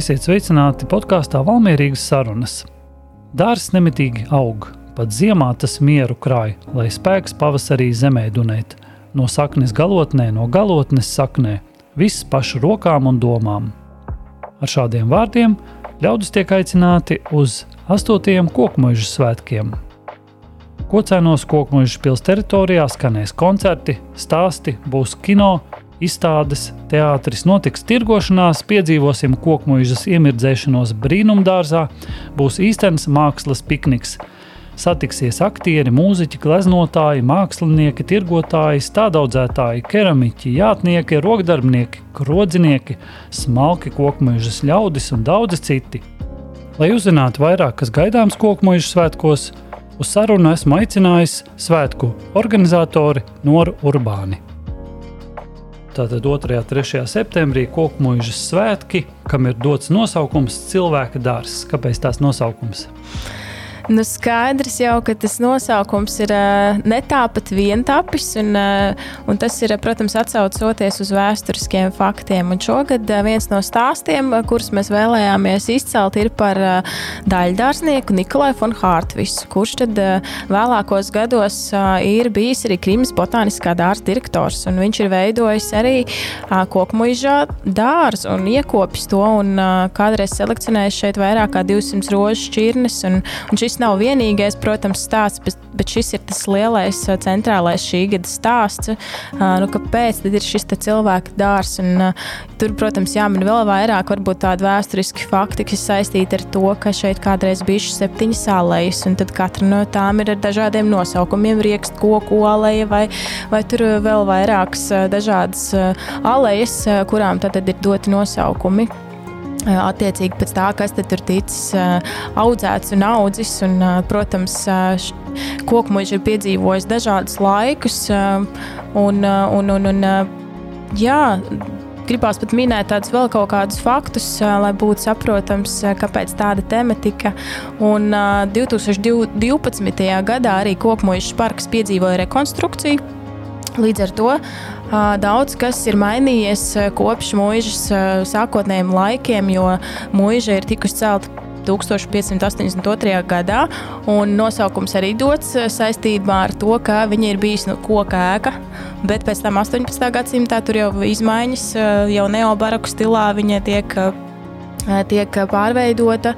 Esiet sveicināti podkāstā Valmērīgas sarunas. Dārzs nemitīgi aug, pat ziemā tas mieru krāj, lai spēks pavasarī zemē dunēt. No saknes galotnē, no galotnes saknē, viss pašu rokām un domām. Ar šādiem vārdiem ļaudis tiek aicināti uz 8. kokmužu svētkiem. Kocēnos kokmužu pils teritorijā skanēs koncerti, stāsti, būs kino, izstādes, teātris, notiks tirgošanās, piedzīvosim kokmuīžas iemirdzēšanos brīnumdārzā, būs īstenis mākslas pikniks. Satiksies aktieri, mūziķi, gleznotāji, mākslinieki, tirgotāji, stādaudzētāji, keramiķi, jātnieki, rokdarbnieki, krodzinieki, smalki kokmuīžas ļaudis un daudzi citi. Lai uzzinātu vairāk, kas gaidāms kokmuīžas svētkos, uz sarunu esmu aicinājis svētku organizatori Noru Urbāni. Tātad 2. un 3. septembrī kokmuīžas svētki, kam ir dots nosaukums cilvēka dārzs. Kāpēc tās nosaukums? Nu, skaidrs jau, ka tas nosaukums ir ne tāpat vientapis, un, un tas ir, protams, atsaucoties uz vēsturiskiem faktiem. Un šogad viens no stāstiem, kurus mēs vēlējāmies izcelt, ir par daļdārznieku Nikolai von Hārtvisu, kurš tad vēlākos gados ir bijis arī Krimas botāniskā dārza direktors, un viņš ir veidojis arī kokmuižā dārzu un iekopis to, un kādreiz selekcionējis šeit vairāk kā 200 rožu šķirnes, un, un šis nav vienīgais, protams, stāsts, bet, bet šis ir tas lielais, centrālais šī gada stāsts. Nu, kāpēc ir šis cilvēka dārs? Un, tur, protams, jāmin vēl vairāk, varbūt tādi vēsturiski fakti, kas saistīti ar to, ka šeit kādreiz bija septiņas alejas, un katra no tām ir ar dažādiem nosaukumiem, riekst koku aleja vai, vai tur vēl vairākas dažādas alejas, kurām tad ir doti nosaukumi attiecīgi pēc tā, kas tur ticis audzēts un audzis. Un, protams, koku mūžs ir piedzīvojis dažādus laikus. Un, un, un, un, jā, gribās pat minēt tādus vēl kaut kādus faktus, lai būtu saprotams, kāpēc tāda tematika. Un 2012. gadā arī Kokmojas parks piedzīvoja rekonstrukciju. Līdz ar to daudz kas ir mainījies kopš mūžas sākotnējiem laikiem, jo mūža ir tikusi celta 1582. gadā, un nosaukums arī dots saistībā ar to, ka viņa ir bijusi no koka ēka. Bet pēc tam 18. gadsimtā tur jau izmaiņas, jau neobaroku stilā viņa tiek, tiek pārveidota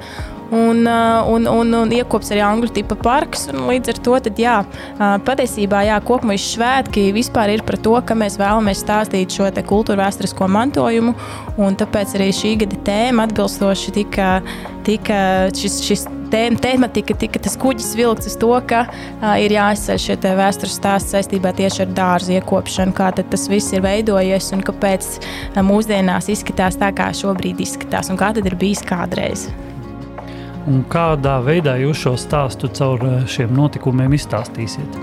un, uh, un, un, un iekops arī angļu tipa parks. Līdz ar to tad, jā, uh, patiesībā jā, kokmuļs svētki vispār ir par to, ka mēs vēlamies stāstīt šo kultūra vēsturisko mantojumu. Tāpēc arī šī gada tēma atbilstoši tika, tika šis, šis tematika, tika tas kuģis vilkts uz to, ka uh, ir jāizceļ šie vēstures stāsti saistībā tieši ar dārza iekopšanu, kā tas viss ir veidojies un kāpēc uh, mūsdienās izskatās tā, kā šobrīd izskatās un kā tad ir bijis kādreiz. Un kādā veidā jūs šo stāstu caur eh, šiem notikumiem izstāstīsiet?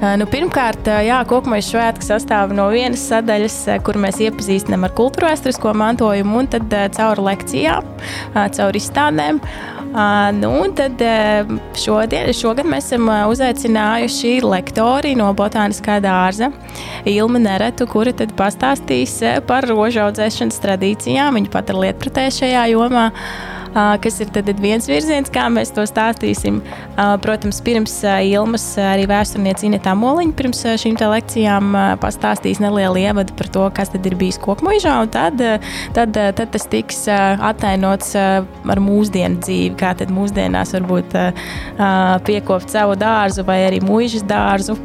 Nu, pirmkārt, jā, Kokmaņa svētki sastāv no vienas sadaļas, kur mēs iepazīstinām ar kultūra vēsturisko mantojumu, un tad caur lekcijām, caur izstādēm. Nu, tad šodien, šogad mēs esam uzaicinājuši lektori no Botāniskā dārza, Ilma Neretu, kura tad pastāstīs par rožu audzēšanas tradīcijām. Viņa pat ir lietpratē šajā jomā kas ir viens virziens, kā mēs to stāstīsim. Protams, pirms Ilmas arī vēsturniece Inetā Moliņa pirms šīm lekcijām pastāstīs nelielu ievadu par to, kas tad ir bijis kokmuižā, un tad, tad, tad tas tiks attainots ar mūsdienu dzīvi, kā tad mūsdienās varbūt piekopt savu dārzu vai arī mūžas dārzu.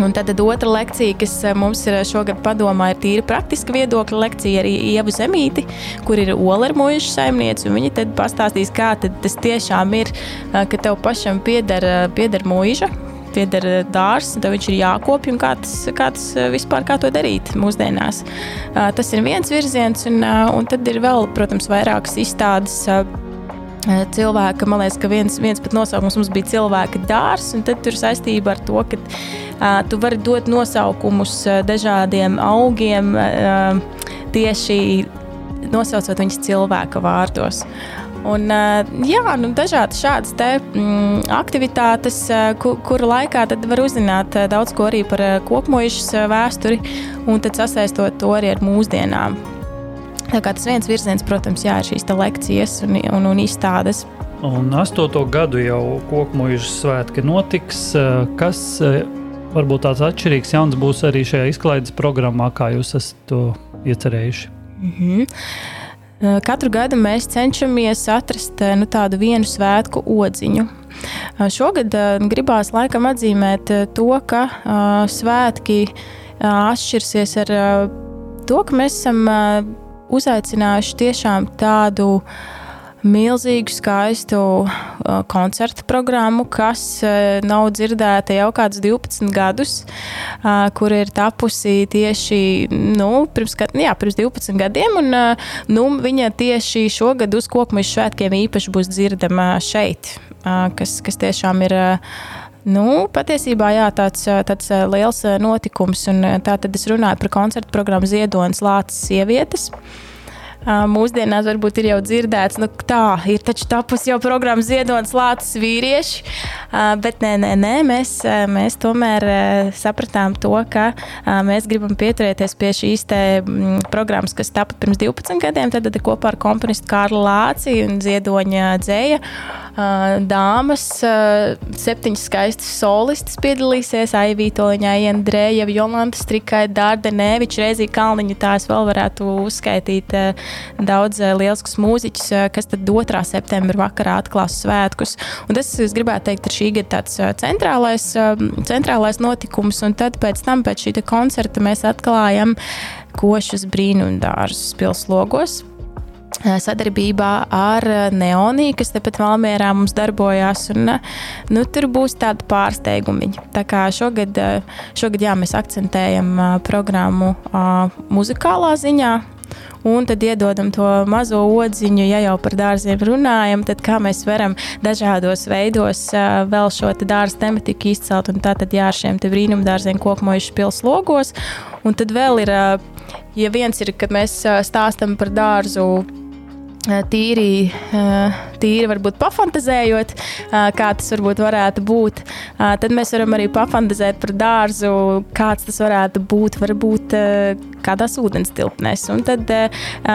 Un tad, tad otra lekcija, kas eh, mums ir šogad padomā, ir tīri praktiska viedokļa lekcija arī Ieva Zemīti, kur ir mūža saimniece. Viņa tad pastāstīs, kā tad tas tiešām ir, eh, ka tev pašam pieder, eh, pieder mūža. Pieder dārsts, tad viņš ir jākopja un kā tas, kā tas vispār kā to darīt mūsdienās. Tas ir viens virziens, un, un tad ir vēl, protams, vairākas izstādes Eh, cilvēka, man liekas, ka viens, viens pat nosaukums mums bija cilvēka dārzs, un tad tur saistība ar to, ka tu vari dot nosaukumus dažādiem augiem tieši nosaucot viņus cilvēka vārdos. Un, jā, nu, dažādas šādas te, mm, aktivitātes, kur, kura laikā var uzzināt daudz ko arī par kopmojušas vēsturi un sasaistot to arī ar mūsdienām. Tā kā tas viens virziens, protams, jā, ir šīs lekcijas un, un, un izstādes. Un astoto gadu jau mūža svētki notiks. Kas varbūt tāds atšķirīgs jauns būs arī šajā izklaides programmā, kā jūs esat to iecerējuši? Mm -hmm. Katru gadu mēs cenšamies atrast nu, tādu vienu svētku odziņu. Šogad gribās laikam atzīmēt to, ka svētki atšķirsies ar to, ka mēs esam uzaicinājuši tiešām tādu uh, milzīgu, skaistu uh, koncertu programmu, kas uh, nav dzirdēta jau kādus 12 gadus, uh, kur ir tapusi tieši nu, pirms, jā, pirms 12 gadiem. Un, uh, nu, viņa tieši šogad uz kokmeža svētkiem īpaši būs dzirdama šeit, uh, kas, kas tiešām ir. Uh, Nu, patiesībā jā, tāds, tāds liels notikums, un tā tad es runāju par koncertu programmu Ziedonis Lācis sievietes. Uh, Mūsdienās varbūt ir jau dzirdēts, nu, tā ir taču tapusi jau programma Ziedonis Lācis vīrieši. Bet nē, nē, nē mēs, mēs tomēr sapratām to, ka mēs gribam pieturēties pie šīs programmas, kas tapa pirms 12 gadiem. Tad, tad kopā ar komponistu Kārlu Lāci un Ziedoņa dzēja dāmas, septiņas skaistas solistas piedalīsies. Aivītoņa, Jendrēja, Jolanta Strikai, Dārdeneviča, Reizī Kalniņa. Tās vēl varētu uzskaitīt daudz eh, lielisks mūziķis, eh, kas tad 2. septembra vakarā atklās svētkus. Un tas, es gribētu teikt, ir šī gada tāds eh, centrālais, centrālais notikums, un tad pēc tam, pēc šī koncerta, mēs atklājam košas brīnumdārzus pilslogos sadarbībā ar Neoniju, kas tepat Valmjerā mums darbojās. Un, nu, tur būs tādi pārsteigumi. Tā kā šogad, šogad jā, mēs akcentējam programmu muzikālā ziņā, un tad iedodam to mazo odziņu, ja jau par dārziem runājam, tad kā mēs varam dažādos veidos uh, vēl šo dārza tematiku izcelt. Un tā tad jā, šiem brīnumdārziem kokmojuši pils logos. Un tad vēl ir, uh, ja viens ir, kad mēs uh, stāstam par dārzu tīri, eh, tīri varbūt pafantazējot, eh, kā tas varbūt varētu būt. Tad mēs varam arī pafantazēt par dārzu, kāds tas varētu būt, varbūt kādās ūdens tilpnēs. Un tad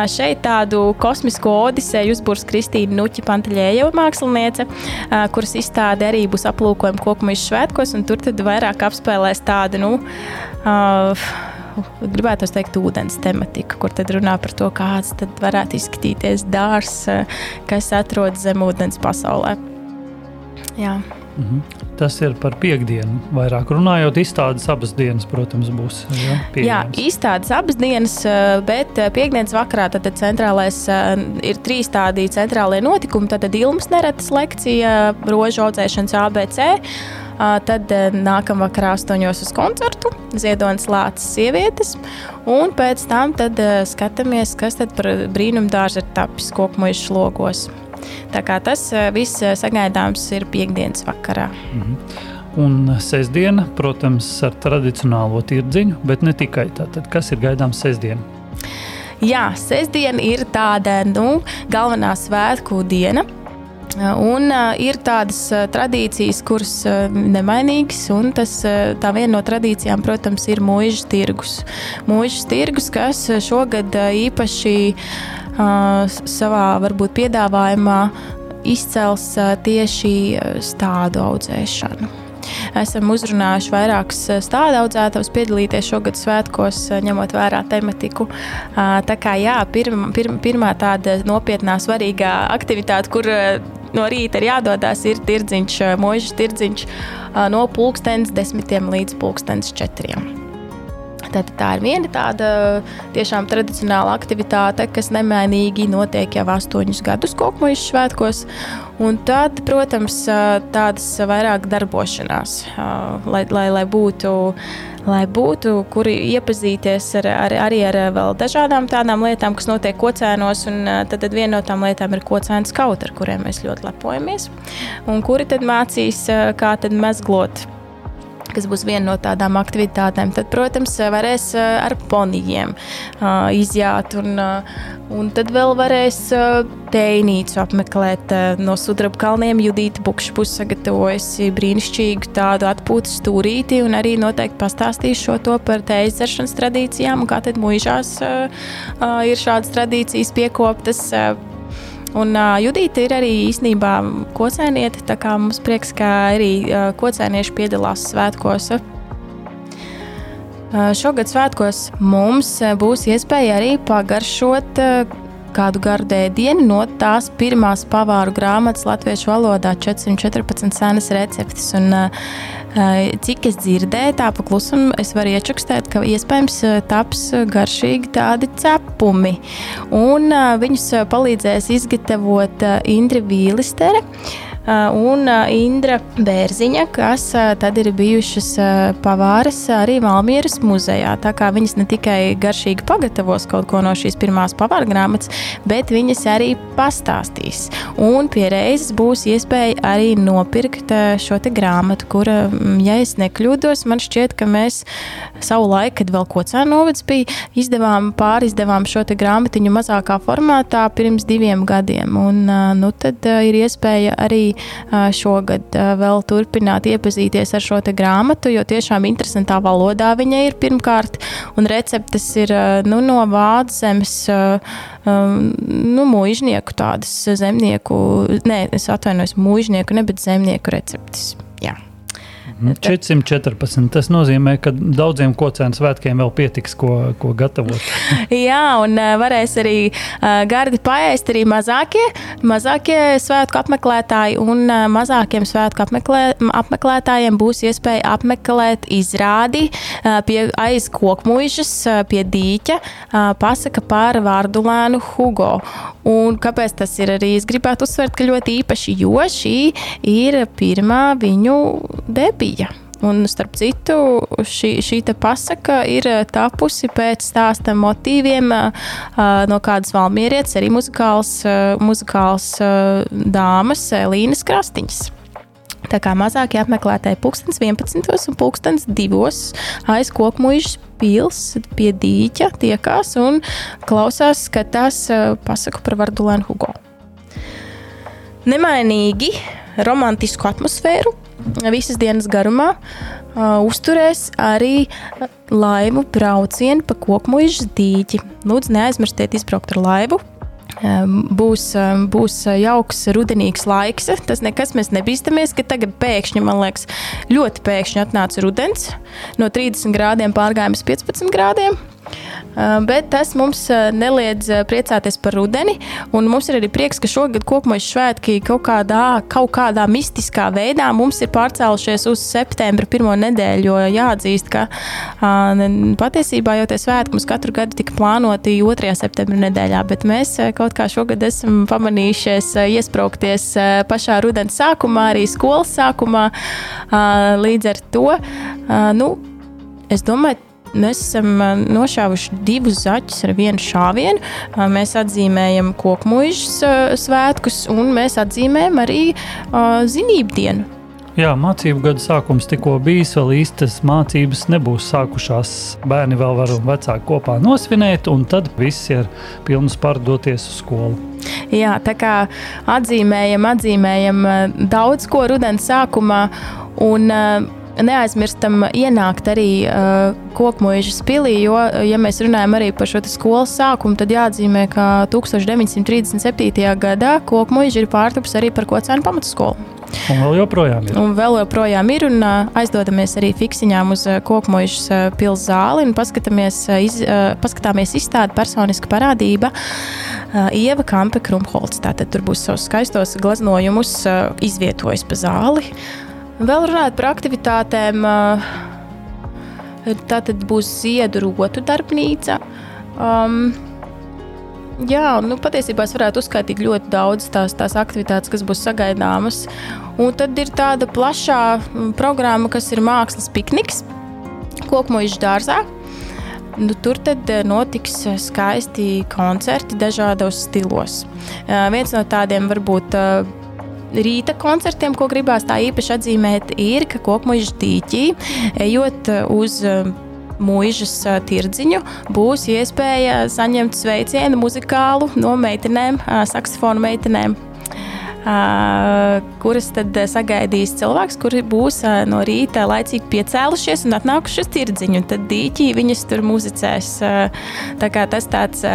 šeit tādu kosmisko odiseju uzbūrs Kristīna Nuķa Pantaļējeva māksliniece, kuras izstāde arī būs aplūkojuma kokumišu svētkos, un tur tad vairāk apspēlēs tādu, nu, uh, gribētu teikt, ūdens tematika, kur tad runā par to, kāds varētu izskatīties dārzs, kas atrodas zem ūdens pasaulē. Jā. Mhm. Tas ir par piekdienu. Vairāk runājot, izstādes abas dienas, protams, būs. Ja, pieejams. Jā, izstādes abas dienas, bet piekdienas vakarā tad, centrālais ir trīs tādi centrālie notikumi. Tad Ilmas neretas lekcija, rožu audzēšanas ABC Tad nākamā vakarā astoņos uz koncertu Ziedonis Lācis sievietes. Un pēc tam skatāmies, kas tad par brīnumdārzu ir tapis kokmuišu logos. Tā kā tas viss sagaidāms ir piekdienas vakarā. -hmm. Un sestdiena, protams, ar tradicionālo tirdziņu, bet ne tikai tātad. Kas ir gaidāms sestdien? Jā, sestdiena ir tāda nu, galvenā svētku diena. Un uh, ir tādas uh, tradīcijas, kuras uh, nemainīgas, un tas, uh, tā viena no tradīcijām, protams, ir mūža tirgus. Mūža tirgus, kas šogad uh, īpaši uh, savā varbūt piedāvājumā izcels tieši stādu audzēšanu. Esam uzrunājuši vairākus stāda audzētājus piedalīties šogad svētkos, ņemot vērā tematiku. Tā kā jā, pirma, pirma, pirmā tāda nopietnā, svarīgā aktivitāte, kur no rīta ir jādodas, ir tirdziņš, mūža tirdziņš no pulkstenes desmitiem līdz pulkstenes četriem. Tad tā ir viena tāda tiešām tradicionāla aktivitāte, kas nemainīgi notiek jau astoņus gadus kokmuļu svētkos. Un tad, protams, tādas vairāk darbošanās, lai, lai, lai būtu lai būtu, kuri iepazīties ar, ar, arī ar vēl dažādām tādām lietām, kas notiek kocēnos. Tad, tad viena no tām lietām ir kocēns kaut ar kuriem mēs ļoti lepojamies. Un kuri tad mācīs, kā tad mezglot kas būs viena no tādām aktivitātēm. Tad, protams, varēs ar ponijiem izjāt, un, un tad vēl varēs tēnīcu apmeklēt no sudraba kalniem. Judīta Bukša būs sagatavojusi brīnišķīgu tādu atpūtas stūrīti, un arī noteikti pastāstīs šo to par tējas dzeršanas tradīcijām, un kā tad mūžās ir šādas tradīcijas piekoptas. Un uh, Judita ir arī īstenībā kocēniete, tā kā mums prieks, ka arī uh, kocēnieši piedalās svētkos. Uh, šogad svētkos mums būs iespēja arī pagaršot uh, kādu gardu ēdienu no tās pirmās pavāru grāmatas latviešu valodā 414 senas receptes. Un, Cik es dzirdēju, tā paklusam, es varu iečukstēt, ka iespējams taps garšīgi tādi cepumi. Un viņus palīdzēs izgatavot Indra Vīlistere. Uh, un uh, Indra Bērziņa, kas uh, tad ir bijušas pavāras arī Valmieras muzejā. Tā kā viņas ne tikai garšīgi pagatavos kaut ko no šīs pirmās pavāra grāmatas, bet viņas arī pastāstīs. Un pie reizes būs iespēja arī nopirkt šo grāmatu, kura, mm, ja es nekļūdos, man šķiet, ka mēs savu laiku, kad vēl kocēna novads bija, izdevām, pārizdevām šo grāmatiņu mazākā formātā pirms diviem gadiem. Un, nu, tad ir iespēja arī šogad vēl turpināt iepazīties ar šo grāmatu, jo tiešām interesantā valodā viņa ir pirmkārt, un receptes ir nu, no zemes. Nu, mūžnieku tādas zemnieku, nē, es atvainojos, mūžnieku, ne bet zemnieku receptes. Jā. 414. Mhm. Tas nozīmē, ka daudziem kocēnu svētkiem vēl pietiks, ko, ko gatavot. Jā, un varēs arī gardi paēst arī mazākie, mazākie svētku apmeklētāji, un mazākiem svētku apmeklē, apmeklētājiem būs iespēja apmeklēt izrādi pie aiz kokmuižas, pie dīķa, pasaka par Vārdulēnu Hugo. Un kāpēc tas ir arī? Es gribētu uzsvērt, ka ļoti īpaši, jo šī ir pirmā viņu debija. Un, starp citu, šī, šī pasaka ir tapusi pēc stāsta motīviem no kādas valmierietes, arī muzikāls, muzikāls dāmas Līnas Krastiņas. Tā kā mazākie apmeklētāji pulkstenis 11. un pulkstenis 2. aiz kokmuīžas pils pie dīķa tiekās un klausās, skatās pasaku par Vardulēnu Hugo. Nemainīgi romantisku atmosfēru visas dienas garumā uh, uzturēs arī laivu braucienu pa kokmuīžas dīķi. Lūdzu, neaizmirstiet izbraukt ar laivu būs, būs jauks rudenīgs laiks. Tas nekas mēs nebīstamies, ka tagad pēkšņi, man liekas, ļoti pēkšņi atnāca rudens. No 30 grādiem pārgājām uz 15 grādiem. Bet tas mums neliedz priecāties par rudeni. Mums ir arī prieks, ka šogad kopumā svētki kaut kādā, kaut kādā mistiskā veidā mums ir pārcēlušies uz septembra pirmo nedēļu. Jo jāatzīst, ka patiesībā jau tie svētki mums katru gadu tika plānoti 2. septembra nedēļā, bet mēs kaut kā šogad esam pamanījušies iesprāgties pašā rudens sākumā, arī skolas sākumā. Līdz ar to, nu, es domāju, Mēs esam nošāvuši divus zaķus ar vienu šāvienu. Mēs atzīmējam koku mūža svētkus, un mēs atzīmējam arī zinību dienu. Jā, mācību gada sākums tikko bijis, vēl īstas mācības nebūs sākušās. Bērni vēl var vecāki kopā nosvinēt, un tad viss ir pilns pārdoties uz skolu. Jā, tā kā atzīmējam, atzīmējam daudz ko rudens sākumā. Un, uh, neaizmirstam ienākt arī uh, kokmožas pilī, jo, ja mēs runājam arī par šo skolas sākumu, tad jāatzīmē, ka 1937. gadā kokmoža ir pārtaps arī par kocēnu pamatskolu. Un vēl joprojām ir. Un vēl joprojām ir. Un, uh, aizdodamies arī fiksiņām uz Kokmojas uh, pilsētas zāli un paskatāmies, iz, paskatāmies izstādi personiska parādība Ieva Kampe Krumholts. Tātad tur būs savus skaistos gleznojumus uh, izvietojis pa zāli. Vēl runājot par aktivitātēm, tā tad būs ziedu rotu darbnīca. Um, jā, nu, patiesībā es varētu uzskaitīt ļoti daudz tās, tās aktivitātes, kas būs sagaidāmas. Un tad ir tāda plašā programma, kas ir mākslas pikniks Kokmojas dārzā. Nu, tur tad notiks skaisti koncerti dažādos stilos. Viens no tādiem varbūt rīta koncertiem, ko gribās tā īpaši atzīmēt, ir, ka kokmuģa dīķī, ejot uz mūžas tirdziņu, būs iespēja saņemt sveicienu muzikālu no meitenēm, saksofonu meitenēm kuras tad sagaidīs cilvēks, kuri būs no rīta laicīgi piecēlušies un atnākuši uz tirdziņu. Tad dīķī viņas tur muzicēs. Tā kā tas tāds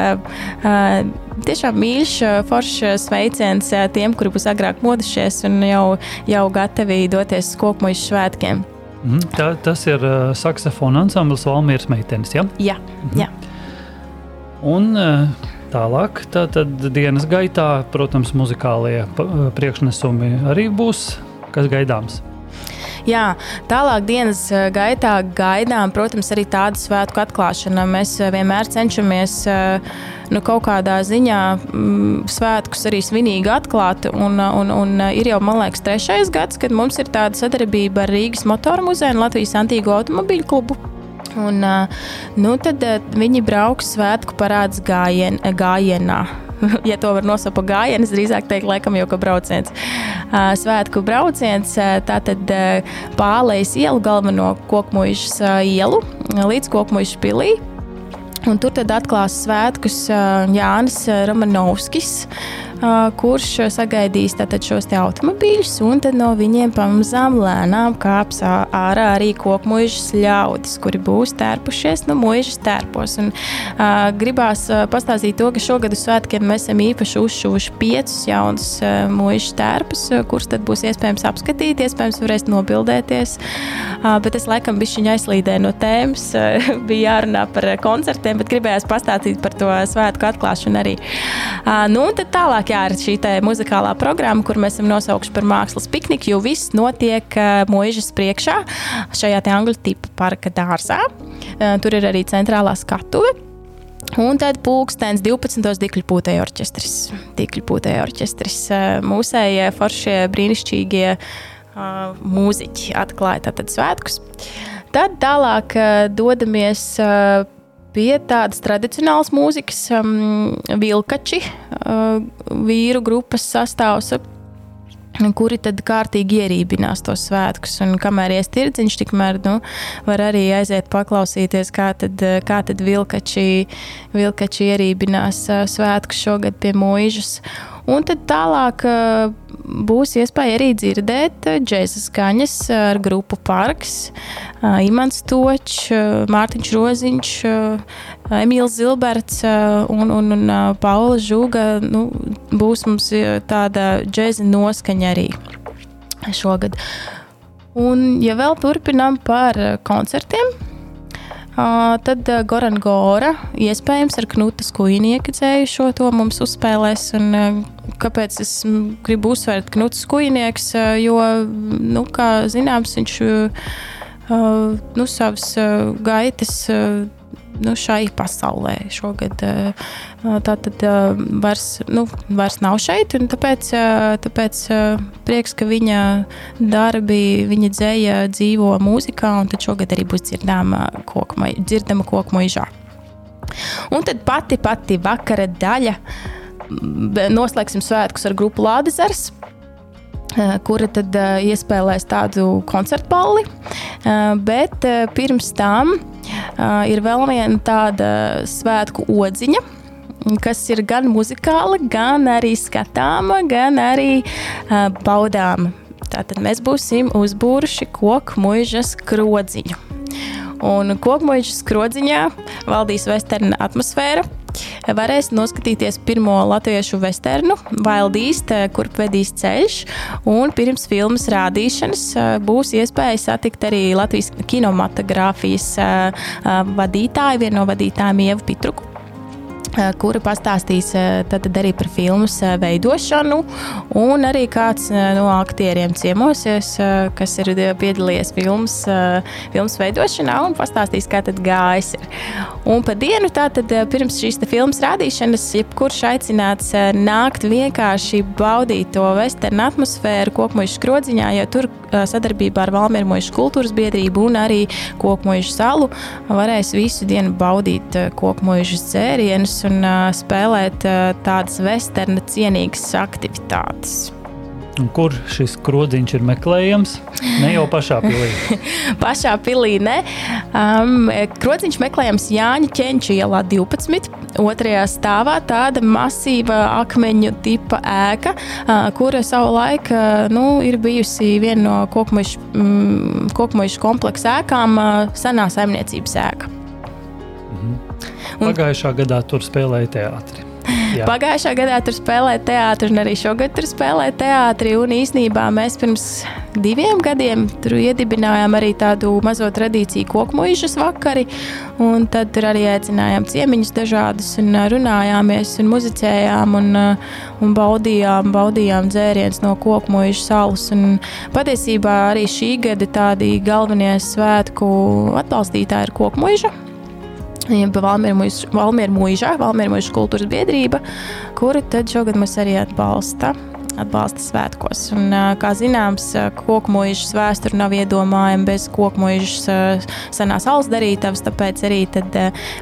tiešām mīļš, foršs sveiciens tiem, kuri būs agrāk modušies un jau, jau gatavi doties uz kokmuļu svētkiem. Mm, tā, tas ir uh, saksofona ansamblis Valmīras meitenes. Ja? Jā, mm. jā. Un uh, Tālāk, tad dienas gaitā, protams, muzikālie priekšnesumi arī būs, kas gaidāms. Jā, tālāk dienas gaitā gaidām, protams, arī tādu svētku atklāšanu. Mēs vienmēr cenšamies nu, kaut kādā ziņā m, svētkus arī svinīgi atklāt. Un, un, un ir jau, man liekas, trešais gads, kad mums ir tāda sadarbība ar Rīgas motoru muzeju un Latvijas Antīgo automobīļu klubu. Un, nu, tad viņi brauks svētku parāds gājien, gājienā. ja to var nosaukt par gājienu, drīzāk teiktu, laikam jau kā brauciens. Svētku brauciens, tātad pārlējas ielu, galveno kokmuīšas ielu līdz kokmuīšas pilī. Un tur tad atklās svētkus Jānis Romanovskis kurš sagaidīs šos automobīļus, un no viņiem pamazām lēnām kāps ārā arī koku mūžas ļaudis, kuri būs tērpušies no mūžas tērpos. Un, uh, gribās pastāstīt to, ka šogad uz svētkiem mēs esam īpaši uzšuvuši piecus jaunus uh, mūžas tērpus, kurus tad būs iespējams apskatīt, iespējams varēs nobildēties. Uh, bet es laikam bišķiņu aizslīdēju no tēmas, uh, bija jārunā par koncertiem, bet gribējās pastāstīt par to svētku atklāšanu arī. Uh, nu, tad tālāk jā, ir šī muzikālā programma, kur mēs esam nosaukuši par mākslas pikniku, jo viss notiek uh, mūžas priekšā, šajā angļu tipa parka dārzā. Uh, tur ir arī centrālā skatuve. Un tad pūkstens 12. dikļpūtēja orķestris. Dikļpūtēja orķestris mūsējie foršie brīnišķīgie uh, mūziķi atklāja tātad svētkus. Tad tālāk uh, dodamies uh, pie tādas tradicionālas mūzikas, um, vilkači, uh, vīru grupas sastāvs. Kuri tad kārtīgi ierībinās tos svētkus. Un kamēr ies tirdziņš, tikmēr nu, var arī aiziet paklausīties, kā tad, kā tad vilkači, vilkači ierībinās uh, svētkus šogad pie mūžas. Un tad tālāk uh, būs iespēja arī dzirdēt džēza skaņas ar grupu Parks, Imants Točs, Mārtiņš Roziņš, Emīls Zilberts un, un, un Paula Žuga. Nu, būs mums tāda džēza noskaņa arī šogad. Un, ja vēl turpinām par koncertiem, Tad Goran Gora iespējams ar Knutas kuģinieku dzēju to mums uzspēlēs. Un, kāpēc es gribu uzsvērt Knutas kuģinieks? Jo, nu, kā zināms, viņš nu, savas gaitas nu, šai pasaulē. Šogad tā tad vairs, nu, vairs nav šeit, un tāpēc, tāpēc prieks, ka viņa darbi, viņa dzēja dzīvo mūzikā, un tad šogad arī būs dzirdama kokma, dzirdama koku mūžā. Un tad pati, pati vakara daļa. Noslēgsim svētkus ar grupu Lādezers kura tad iespēlēs tādu koncertu balli. Bet pirms tam ir vēl viena tāda svētku odziņa kas ir gan muzikāla, gan arī skatāma, gan arī uh, baudāma. Tātad mēs būsim uzbūruši koku mūžas krodziņu. Un koku mūžas krodziņā valdīs vesterna atmosfēra varēs noskatīties pirmo latviešu westernu, Wildīst, eh, kur vedīs ceļš. Un pirms filmas rādīšanas eh, būs iespēja satikt arī Latvijas kinematogrāfijas eh, vadītāju, vienu no vadītājiem Ievu Pitruku kura pastāstīs eh, tad arī par filmas eh, veidošanu, un arī kāds no aktieriem ciemosies, kas ir piedalījies filmas, filmas veidošanā, un pastāstīs, kā tad gājis. Un pa dienu, tātad pirms šīs filmas rādīšanas, jebkurš aicināts nākt vienkārši baudīt to vesternu atmosfēru kokmuļu skrodziņā, jo tur sadarbībā ar Valmiermojušu kultūras biedrību un arī kokmuļu salu varēs visu dienu baudīt kokmuļu dzērienus un uh, spēlēt uh, tādas vesterna cienīgas aktivitātes. Un kur šis krodziņš ir meklējams? Ne jau pašā pilī. pašā pilī ne. Um, krodziņš meklējams Jāņa Čenča ielā 12. Otrajā stāvā tāda masīva akmeņu tipa ēka, uh, kura savulaik uh, nu, ir bijusi viena no kokmuišu mm, kompleksa ēkām, uh, senā saimniecības ēka. Un, Pagājušā gadā tur spēlēja teātris. Jā. Pagājušā gadā tur spēlēja teātris, un arī šogad tur spēlēja teātris. Īsnībā mēs pirms diviem gadiem tur iedibinājām arī tādu mazo tradīciju, koku mūžas vakari. Tad tur arī aicinājām ciemiņus dažādus, un runājāmies, un muzicējām, un, un baudījām, baudījām dzērienus no koku mūžas salas. Un patiesībā arī šī gada tādi galvenie svētku atbalstītāji ir koku mūža. Valmieru mūžā, Valmieru mūža kultūras biedrība, kura tad šogad mūs arī atbalsta. Atbalsta svētkos. Un, kā zināms, koku mūžas vēsture nav iedomājama bez koku mūžas senās alus darītavas. Tāpēc arī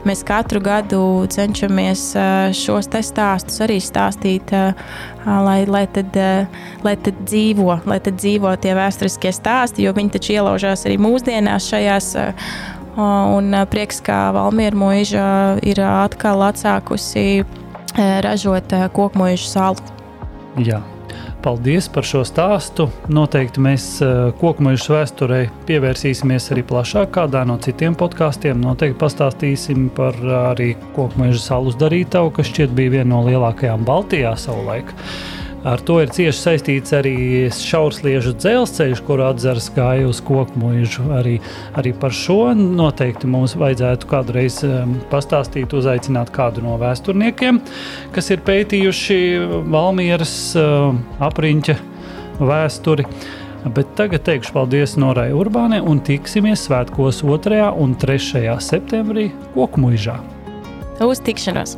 mēs katru gadu cenšamies šos stāstus arī stāstīt, lai, lai, tad, lai tad dzīvo, lai tad dzīvo tie vēsturiskie stāsti, jo viņi taču ielaužās arī mūsdienās šajās Un prieks, ka Valmiera mūža ir atkal atsākusi ražot koku mūžu salu. Jā. Paldies par šo stāstu. Noteikti mēs koku mūža vēsturei pievērsīsimies arī plašāk kādā no citiem podkāstiem. Noteikti pastāstīsim par arī koku mūža salu darītavu, kas šķiet bija viena no lielākajām Baltijā savulaik. Ar to ir cieši saistīts arī šaursliežu dzelzceļš, kur atzeras gāja uz koku mūžu. Arī, arī par šo noteikti mums vajadzētu kādreiz um, pastāstīt, uzaicināt kādu no vēsturniekiem, kas ir pētījuši Valmieras uh, apriņķa vēsturi. Bet tagad teikšu paldies Norai Urbānai un tiksimies svētkos 2. un 3. septembrī Kokmuižā. Uz tikšanos!